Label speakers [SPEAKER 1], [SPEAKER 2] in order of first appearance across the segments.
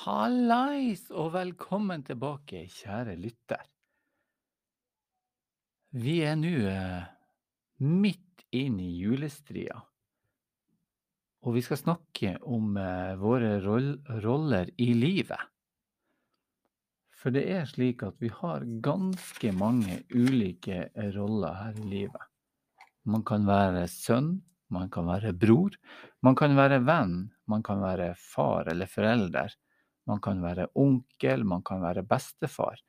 [SPEAKER 1] Hallais og velkommen tilbake, kjære lytter. Vi er nå eh, midt inn i julestria, og vi skal snakke om eh, våre roll roller i livet. For det er slik at vi har ganske mange ulike roller her i livet. Man kan være sønn, man kan være bror, man kan være venn, man kan være far eller forelder. Man kan være onkel, man kan være bestefar.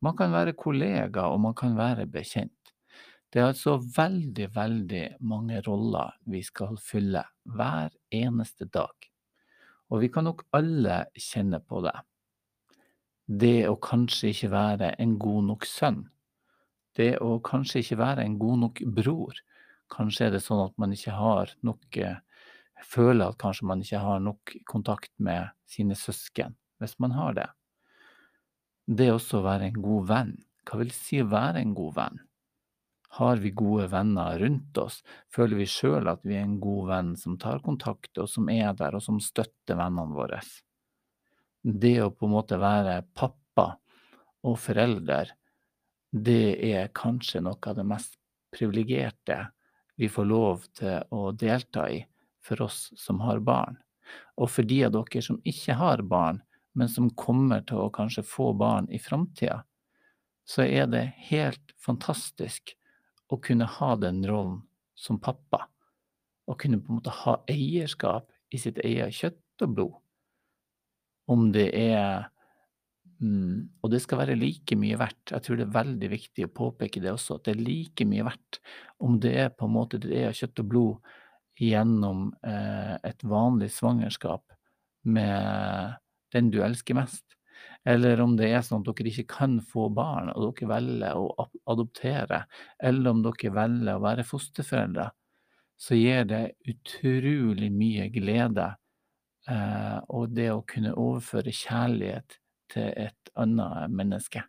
[SPEAKER 1] Man kan være kollega, og man kan være bekjent. Det er altså veldig, veldig mange roller vi skal fylle hver eneste dag. Og vi kan nok alle kjenne på det. Det å kanskje ikke være en god nok sønn. Det å kanskje ikke være en god nok bror. Kanskje er det sånn at man ikke har nok eh, Føler at kanskje man ikke har nok kontakt med sine søsken, hvis man har det. Det også å være en god venn. Hva vil si å være en god venn? Har vi gode venner rundt oss? Føler vi sjøl at vi er en god venn som tar kontakt, og som er der, og som støtter vennene våre? Det å på en måte være pappa og forelder, det er kanskje noe av det mest privilegerte vi får lov til å delta i for oss som har barn. Og for de av dere som ikke har barn, men som kommer til å kanskje få barn i framtida, så er det helt fantastisk å kunne ha den rollen som pappa. Å kunne på en måte ha eierskap i sitt eget kjøtt og blod. Om det er mm, Og det skal være like mye verdt. Jeg tror det er veldig viktig å påpeke det også, at det er like mye verdt om det er på en måte det er kjøtt og blod gjennom eh, et vanlig svangerskap med den du elsker mest. Eller om det er sånn at dere ikke kan få barn, og dere velger å adoptere, eller om dere velger å være fosterforeldre, så gir det utrolig mye glede. Eh, og det å kunne overføre kjærlighet til et annet menneske.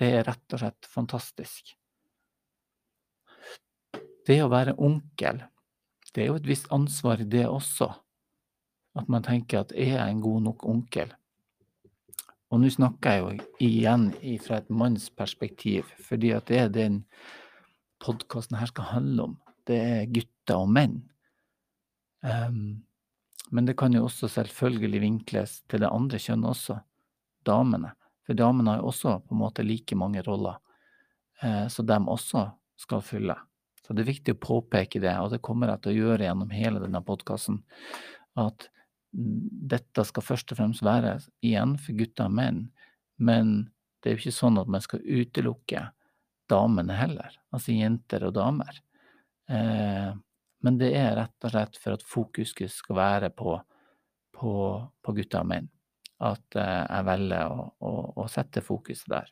[SPEAKER 1] Det er rett og slett fantastisk. Det å være onkel det er jo et visst ansvar det også. At man tenker at er jeg en god nok onkel? Og nå snakker jeg jo igjen fra et mannsperspektiv, fordi at det er den podkasten her skal handle om. Det er gutter og menn. Um, men det kan jo også selvfølgelig vinkles til det andre kjønnet også, damene. For damene har jo også på en måte like mange roller, eh, så de også skal fylle. Så det er viktig å påpeke det, og det kommer jeg til å gjøre gjennom hele denne podkasten, at dette skal først og fremst være igjen for gutter og menn, men det er jo ikke sånn at man skal utelukke damene heller, altså jenter og damer. Eh, men det er rett og slett for at fokuset skal være på, på, på gutter og menn. At eh, jeg velger å, å, å sette fokuset der.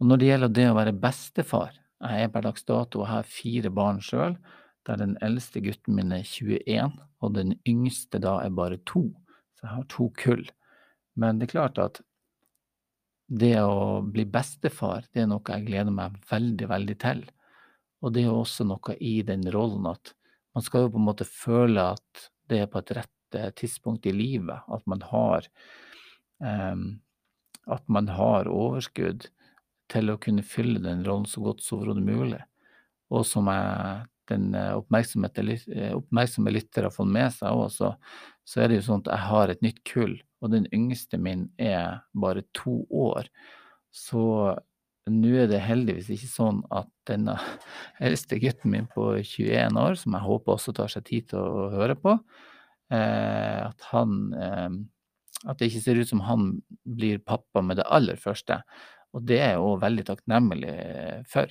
[SPEAKER 1] Og når det gjelder det å være bestefar, jeg er per dags dato og har fire barn sjøl, der den eldste gutten min er 21, og den yngste da er bare to. Så jeg har to kull. Men det er klart at det å bli bestefar, det er noe jeg gleder meg veldig, veldig til. Og det er også noe i den rollen at man skal jo på en måte føle at det er på et rett eh, tidspunkt i livet, at man har um, at man har overskudd til å kunne fylle den rollen så godt som overhodet mulig. Og som jeg, den eh, eh, oppmerksomme lytter har fått med seg òg, så, så, er det jo sånn at jeg har et nytt kull, og den yngste min er bare to år. Så nå er det heldigvis ikke sånn at denne eldste gutten min på 21 år, som jeg håper også tar seg tid til å høre på, eh, at han At det ikke ser ut som han blir pappa med det aller første. Og det er jeg òg veldig takknemlig for.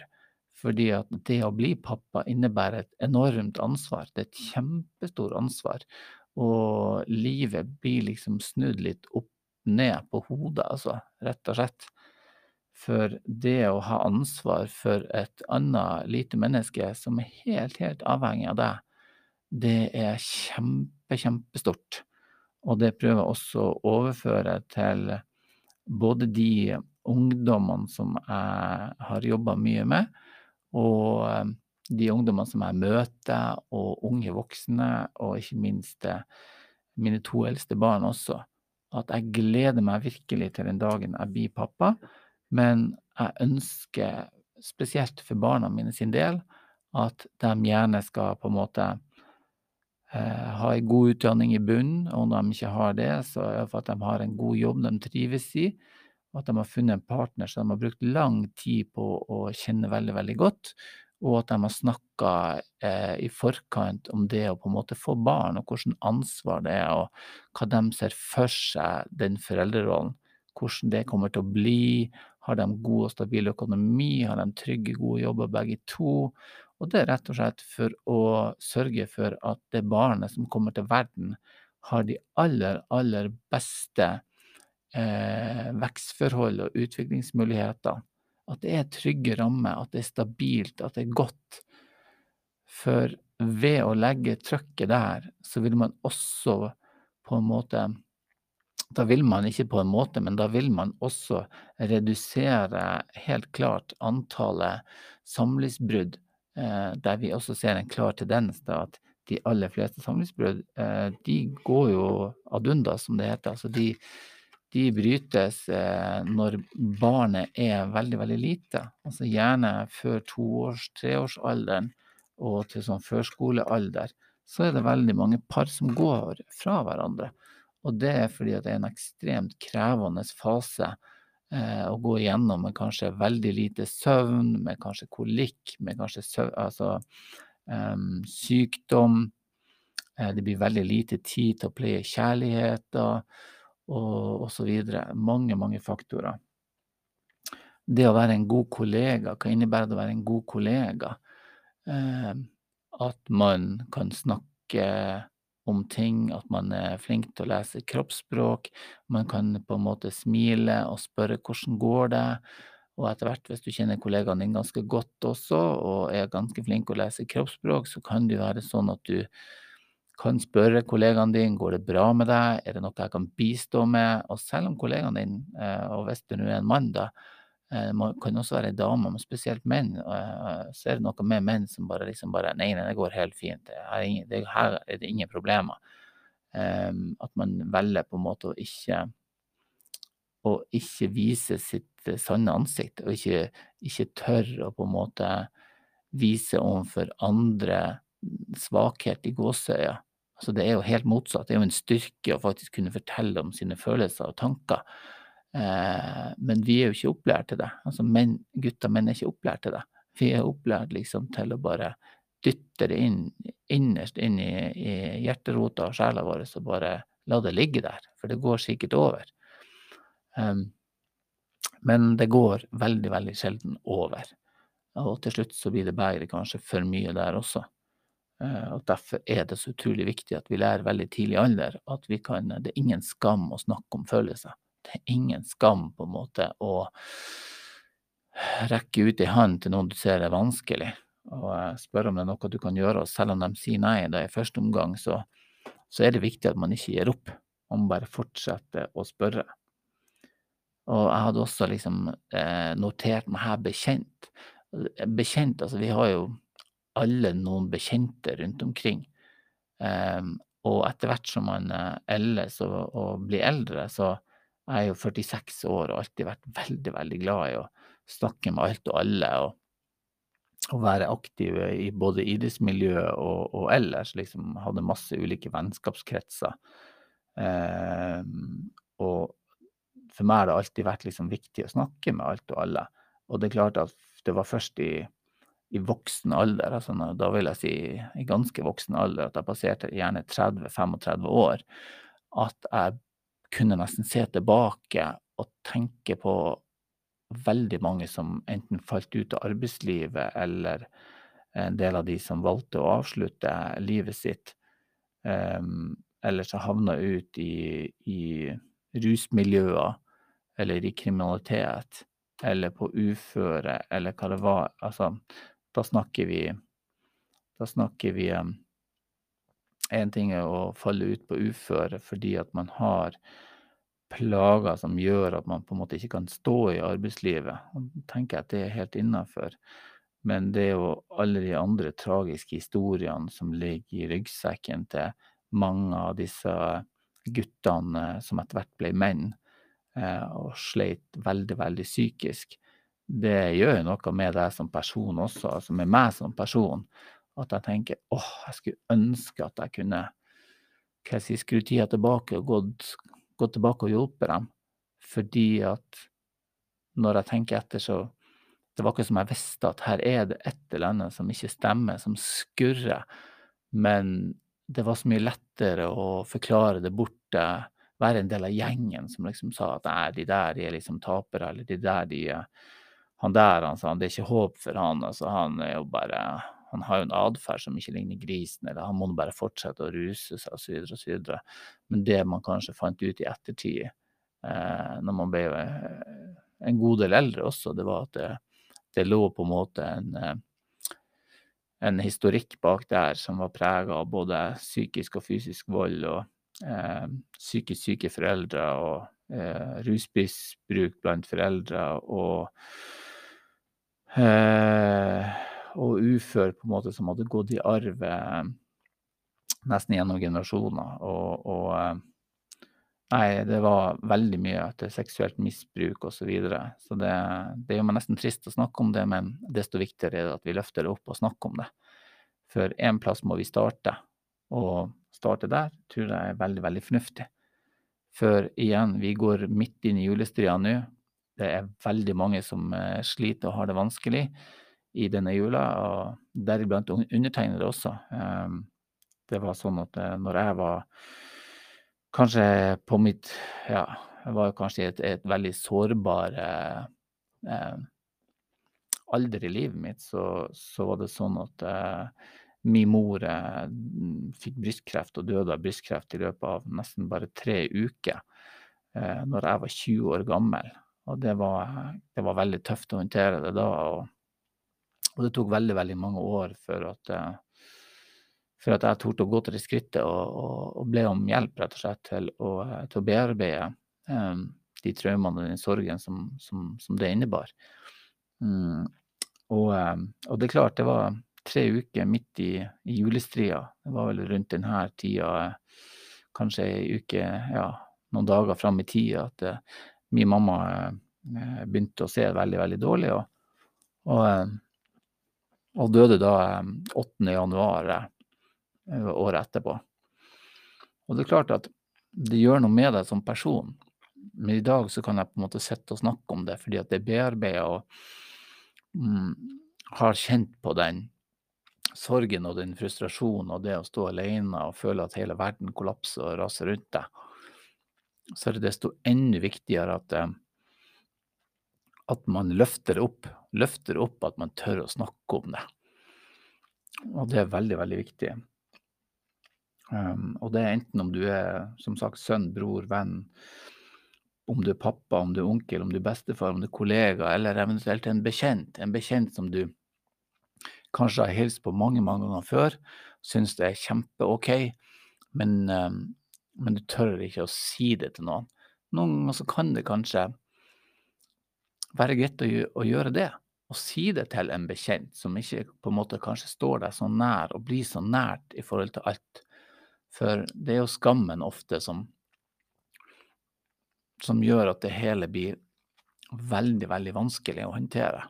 [SPEAKER 1] Fordi at det å bli pappa innebærer et enormt ansvar. Det er et kjempestort ansvar. Og livet blir liksom snudd litt opp ned på hodet, altså. Rett og slett. For det å ha ansvar for et annet lite menneske som er helt, helt avhengig av deg, det er kjempe, kjempestort. Og det prøver jeg også å overføre til både de ungdommene som jeg har jobba mye med, og eh, de ungdommene som jeg møter, og unge voksne, og ikke minst eh, mine to eldste barn også, at jeg gleder meg virkelig til den dagen jeg blir pappa, men jeg ønsker, spesielt for barna mine sin del, at de gjerne skal på en måte eh, ha en god utdanning i bunnen, og når de ikke har det, så er det for at de har en god jobb de trives i, at de har funnet en partner som de har brukt lang tid på å kjenne veldig, veldig godt, og at de har snakka eh, i forkant om det å på en måte få barn, og hvordan ansvar det er, og hva de ser for seg den foreldrerollen. Hvordan det kommer til å bli. Har de god og stabil økonomi? Har de trygge, gode jobber begge to? Og det er rett og slett for å sørge for at det barnet som kommer til verden, har de aller, aller beste eh, vekstforhold og utviklingsmuligheter at det er trygge rammer, at det er stabilt, at det er godt. For ved å legge trykket der, så vil man også på en måte Da vil man ikke på en måte, men da vil man også redusere helt klart antallet samlivsbrudd, eh, der vi også ser en klar tendens til at de aller fleste samlivsbrudd, eh, de går jo ad undas, som det heter. Altså de de brytes eh, når barnet er veldig, veldig lite. Altså gjerne før toårs-, treårsalderen og til sånn førskolealder. Så er det veldig mange par som går fra hverandre. Og det er fordi det er en ekstremt krevende fase eh, å gå igjennom med kanskje veldig lite søvn, med kanskje kolikk, med kanskje søvn, altså, um, sykdom. Eh, det blir veldig lite tid til å pleie kjærlighet. Og osv. Mange, mange faktorer. Det å være en god kollega, hva innebærer det å være en god kollega? Eh, at man kan snakke om ting, at man er flink til å lese kroppsspråk. Man kan på en måte smile og spørre hvordan går det? Og etter hvert, hvis du kjenner kollegaen din ganske godt også, og er ganske flink til å lese kroppsspråk, så kan det jo være sånn at du kan spørre kollegaen din går det bra med deg, er det noe jeg kan bistå med. Og selv om kollegaen din, eh, og hvis det nå er en mann, da, eh, kan også være en dame, men spesielt menn, eh, så er det noe med menn som bare liksom bare Nei, nei, det går helt fint. Her er, det, her er det ingen problemer. At man velger på en måte å ikke å ikke vise sitt sanne ansikt, og ikke, ikke tør å på en måte vise overfor andre svakhet i gåseøya. Altså det er jo helt motsatt. Det er jo en styrke å faktisk kunne fortelle om sine følelser og tanker. Eh, men vi er jo ikke opplært til det. Altså menn, gutter menn er ikke opplært til det. Vi er opplært liksom til å bare dytte det inn, innerst inn i, i hjerterota og sjela vår og bare la det ligge der. For det går sikkert over. Um, men det går veldig, veldig sjelden over. Og til slutt så blir det begeret kanskje for mye der også. Eh, og Derfor er det så utrolig viktig at vi lærer veldig tidlig alder at kan Det er ingen skam å snakke om følelser. Det er ingen skam på en måte å rekke ut ei hånd til noen du ser er vanskelig, og eh, spørre om det er noe du kan gjøre. Og selv om de sier nei da i første omgang, så, så er det viktig at man ikke gir opp. Man bare fortsette å spørre. Og jeg hadde også liksom eh, notert meg her bekjent. Bekjent, altså vi har jo alle noen bekjente rundt omkring. Um, og etter hvert som man eldes og, og, blir eldre, så er jeg jo 46 år og alltid vært veldig, veldig glad i å snakke med alt og alle. og å være aktiv i både idrettsmiljøet og, og, ellers. Liksom hadde masse ulike vennskapskretser. Eh, og for meg har det alltid vært liksom viktig å snakke med alt og alle. Og det er klart at det var først i i voksen alder, altså da vil jeg si i ganske voksen alder, at jeg passerte gjerne 30-35 år, at jeg kunne nesten se tilbake og tenke på veldig mange som enten falt ut av arbeidslivet, eller en del av de som valgte å avslutte livet sitt, um, eller så havna ut i, i rusmiljøer eller i kriminalitet eller på uføre, eller hva det var. Altså, da snakker vi Da snakker vi Én ting er å falle ut på uføre fordi at man har plager som gjør at man på en måte ikke kan stå i arbeidslivet. Og tenker jeg at det er helt innafor. Men det er jo alle de andre tragiske historiene som ligger i ryggsekken til mange av disse guttene som etter hvert ble menn, og sleit veldig, veldig psykisk. Det gjør jo noe med deg som person også, altså med meg som person. At jeg tenker åh, jeg skulle ønske at jeg kunne hva jeg sier, skru tida tilbake og gått, gått tilbake og hjulpet dem. Fordi at når jeg tenker etter, så Det var ikke som jeg visste at her er det et eller annet som ikke stemmer, som skurrer. Men det var så mye lettere å forklare det bort, være en del av gjengen som liksom sa at nei, de der de er liksom tapere, eller de der de Han der, han sa, det er ikke håp for han. Altså, han er jo bare han har jo en atferd som ikke ligner grisen, eller han må bare fortsette å ruse seg osv. osv. Men det man kanskje fant ut i ettertid, eh, når man ble eh, en god del eldre også, det var at det, det lå på en måte en, eh, en historikk bak der som var prega av både psykisk og fysisk vold, og eh, psykisk syke foreldre, og eh, rusmisbruk blant foreldre, og og ufør på en måte som hadde gått i arv eh, nesten gjennom generasjoner. Og, og eh, Nei, det var veldig mye etter seksuelt misbruk osv. Så, videre. så det, det gjør meg nesten trist å snakke om det, men desto viktigere er det at vi løfter det opp og snakker om det. For én plass må vi starte, og starte der tror jeg er veldig, veldig fornuftig. For igjen, vi går midt inn i julestria nå. Det er veldig mange som eh, sliter og har det vanskelig i denne jula, og deriblant undertegnede også. Ehm, det var sånn at eh, når jeg var kanskje på mitt Ja, jeg var kanskje i et, et veldig sårbar eh, eh, alder i livet mitt, så, så, var det sånn at eh, min mor eh, fikk brystkreft og døde av brystkreft i løpet av nesten bare tre uker eh, når jeg var 20 år gammel. Og det var, det var veldig tøft å håndtere det da. og og det tok veldig, veldig mange år før at, eh, for at jeg torde å gå til det skrittet og, og, og, ble om hjelp, rett og slett, til å, til å bearbeide um, de traumene og den sorgen som, som, som det innebar. Um, Og, og, det er klart, det var tre uker midt i, i julestria. Det var vel rundt denne tida, kanskje ei uke, ja, noen dager fram i tida, at min mamma uh, begynte å se veldig, veldig dårlig. og, og og døde da 8. Eh, januar eh, året etterpå. Og det er klart at det gjør noe med deg som person. Men i dag så kan jeg på en måte sitte og snakke om det, fordi at det er bearbeida og mm, har kjent på den sorgen og den frustrasjonen og det å stå alene og føle at hele verden kollapser og raser rundt deg. Så er det desto enda viktigere at eh, at man løfter opp. Løfter opp at man tør å snakke om det. Og det er veldig, veldig viktig. Um, og det er enten om du er som sagt sønn, bror, venn, om du er pappa, om du er onkel, om du er bestefar, om du er kollega, eller eventuelt en bekjent. En bekjent som du kanskje har hilst på mange, mange ganger før, syns det er kjempe-OK, men, um, men, du tør ikke å si det til noen. Noen ganger så kan det kanskje være greit å, gjøre det. Å si det til en bekjent som ikke på en måte kanskje står deg så nær, og blir så nært i forhold til alt. For det er jo skammen ofte som, som gjør at det hele blir veldig, veldig vanskelig å håndtere.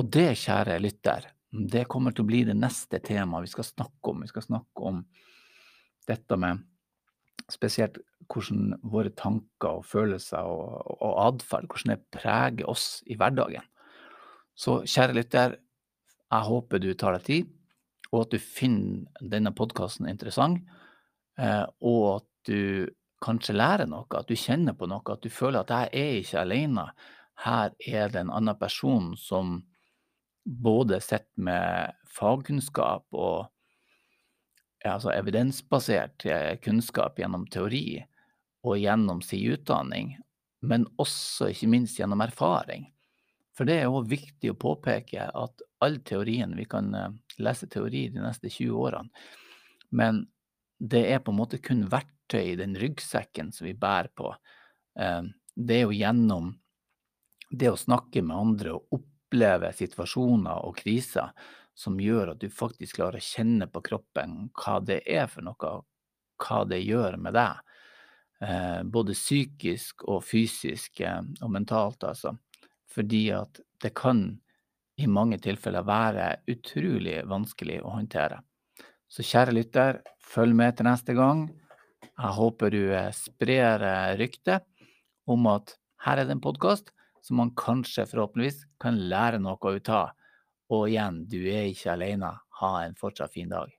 [SPEAKER 1] Og det, kjære lytter, det kommer til å bli det neste temaet vi skal snakke om. Vi skal snakke om dette med spesielt hvordan våre tanker og følelser og, og atferd hvordan det preger oss i hverdagen. Så kjære lytter, jeg håper du tar deg tid, og at du finner denne podkasten interessant, eh, og at du kanskje lærer noe, at du kjenner på noe, at du føler at jeg er ikke alene. Her er det en annen person som både sitter med fagkunnskap og altså evidensbasert eh, kunnskap gjennom teori og gjennom sin utdanning, men også ikke minst gjennom erfaring. For det er òg viktig å påpeke at all teorien Vi kan eh, lese teori de neste 20 årene, men det er på en måte kun verktøy i den ryggsekken som vi bærer på. Eh, det er jo gjennom det å snakke med andre og oppleve situasjoner og kriser som gjør at du faktisk klarer å kjenne på kroppen hva det er for noe, hva det gjør med deg. Eh, både psykisk og fysisk eh, og mentalt, altså. Fordi at det kan i mange tilfeller være utrolig vanskelig å håndtere. Så kjære lytter, følg med til neste gang. Jeg håper du eh, sprer ryktet om at her er det en podkast som man kanskje, forhåpentligvis, kan lære noe ut av. Og igjen, du er ikke alene. Ha en fortsatt fin dag.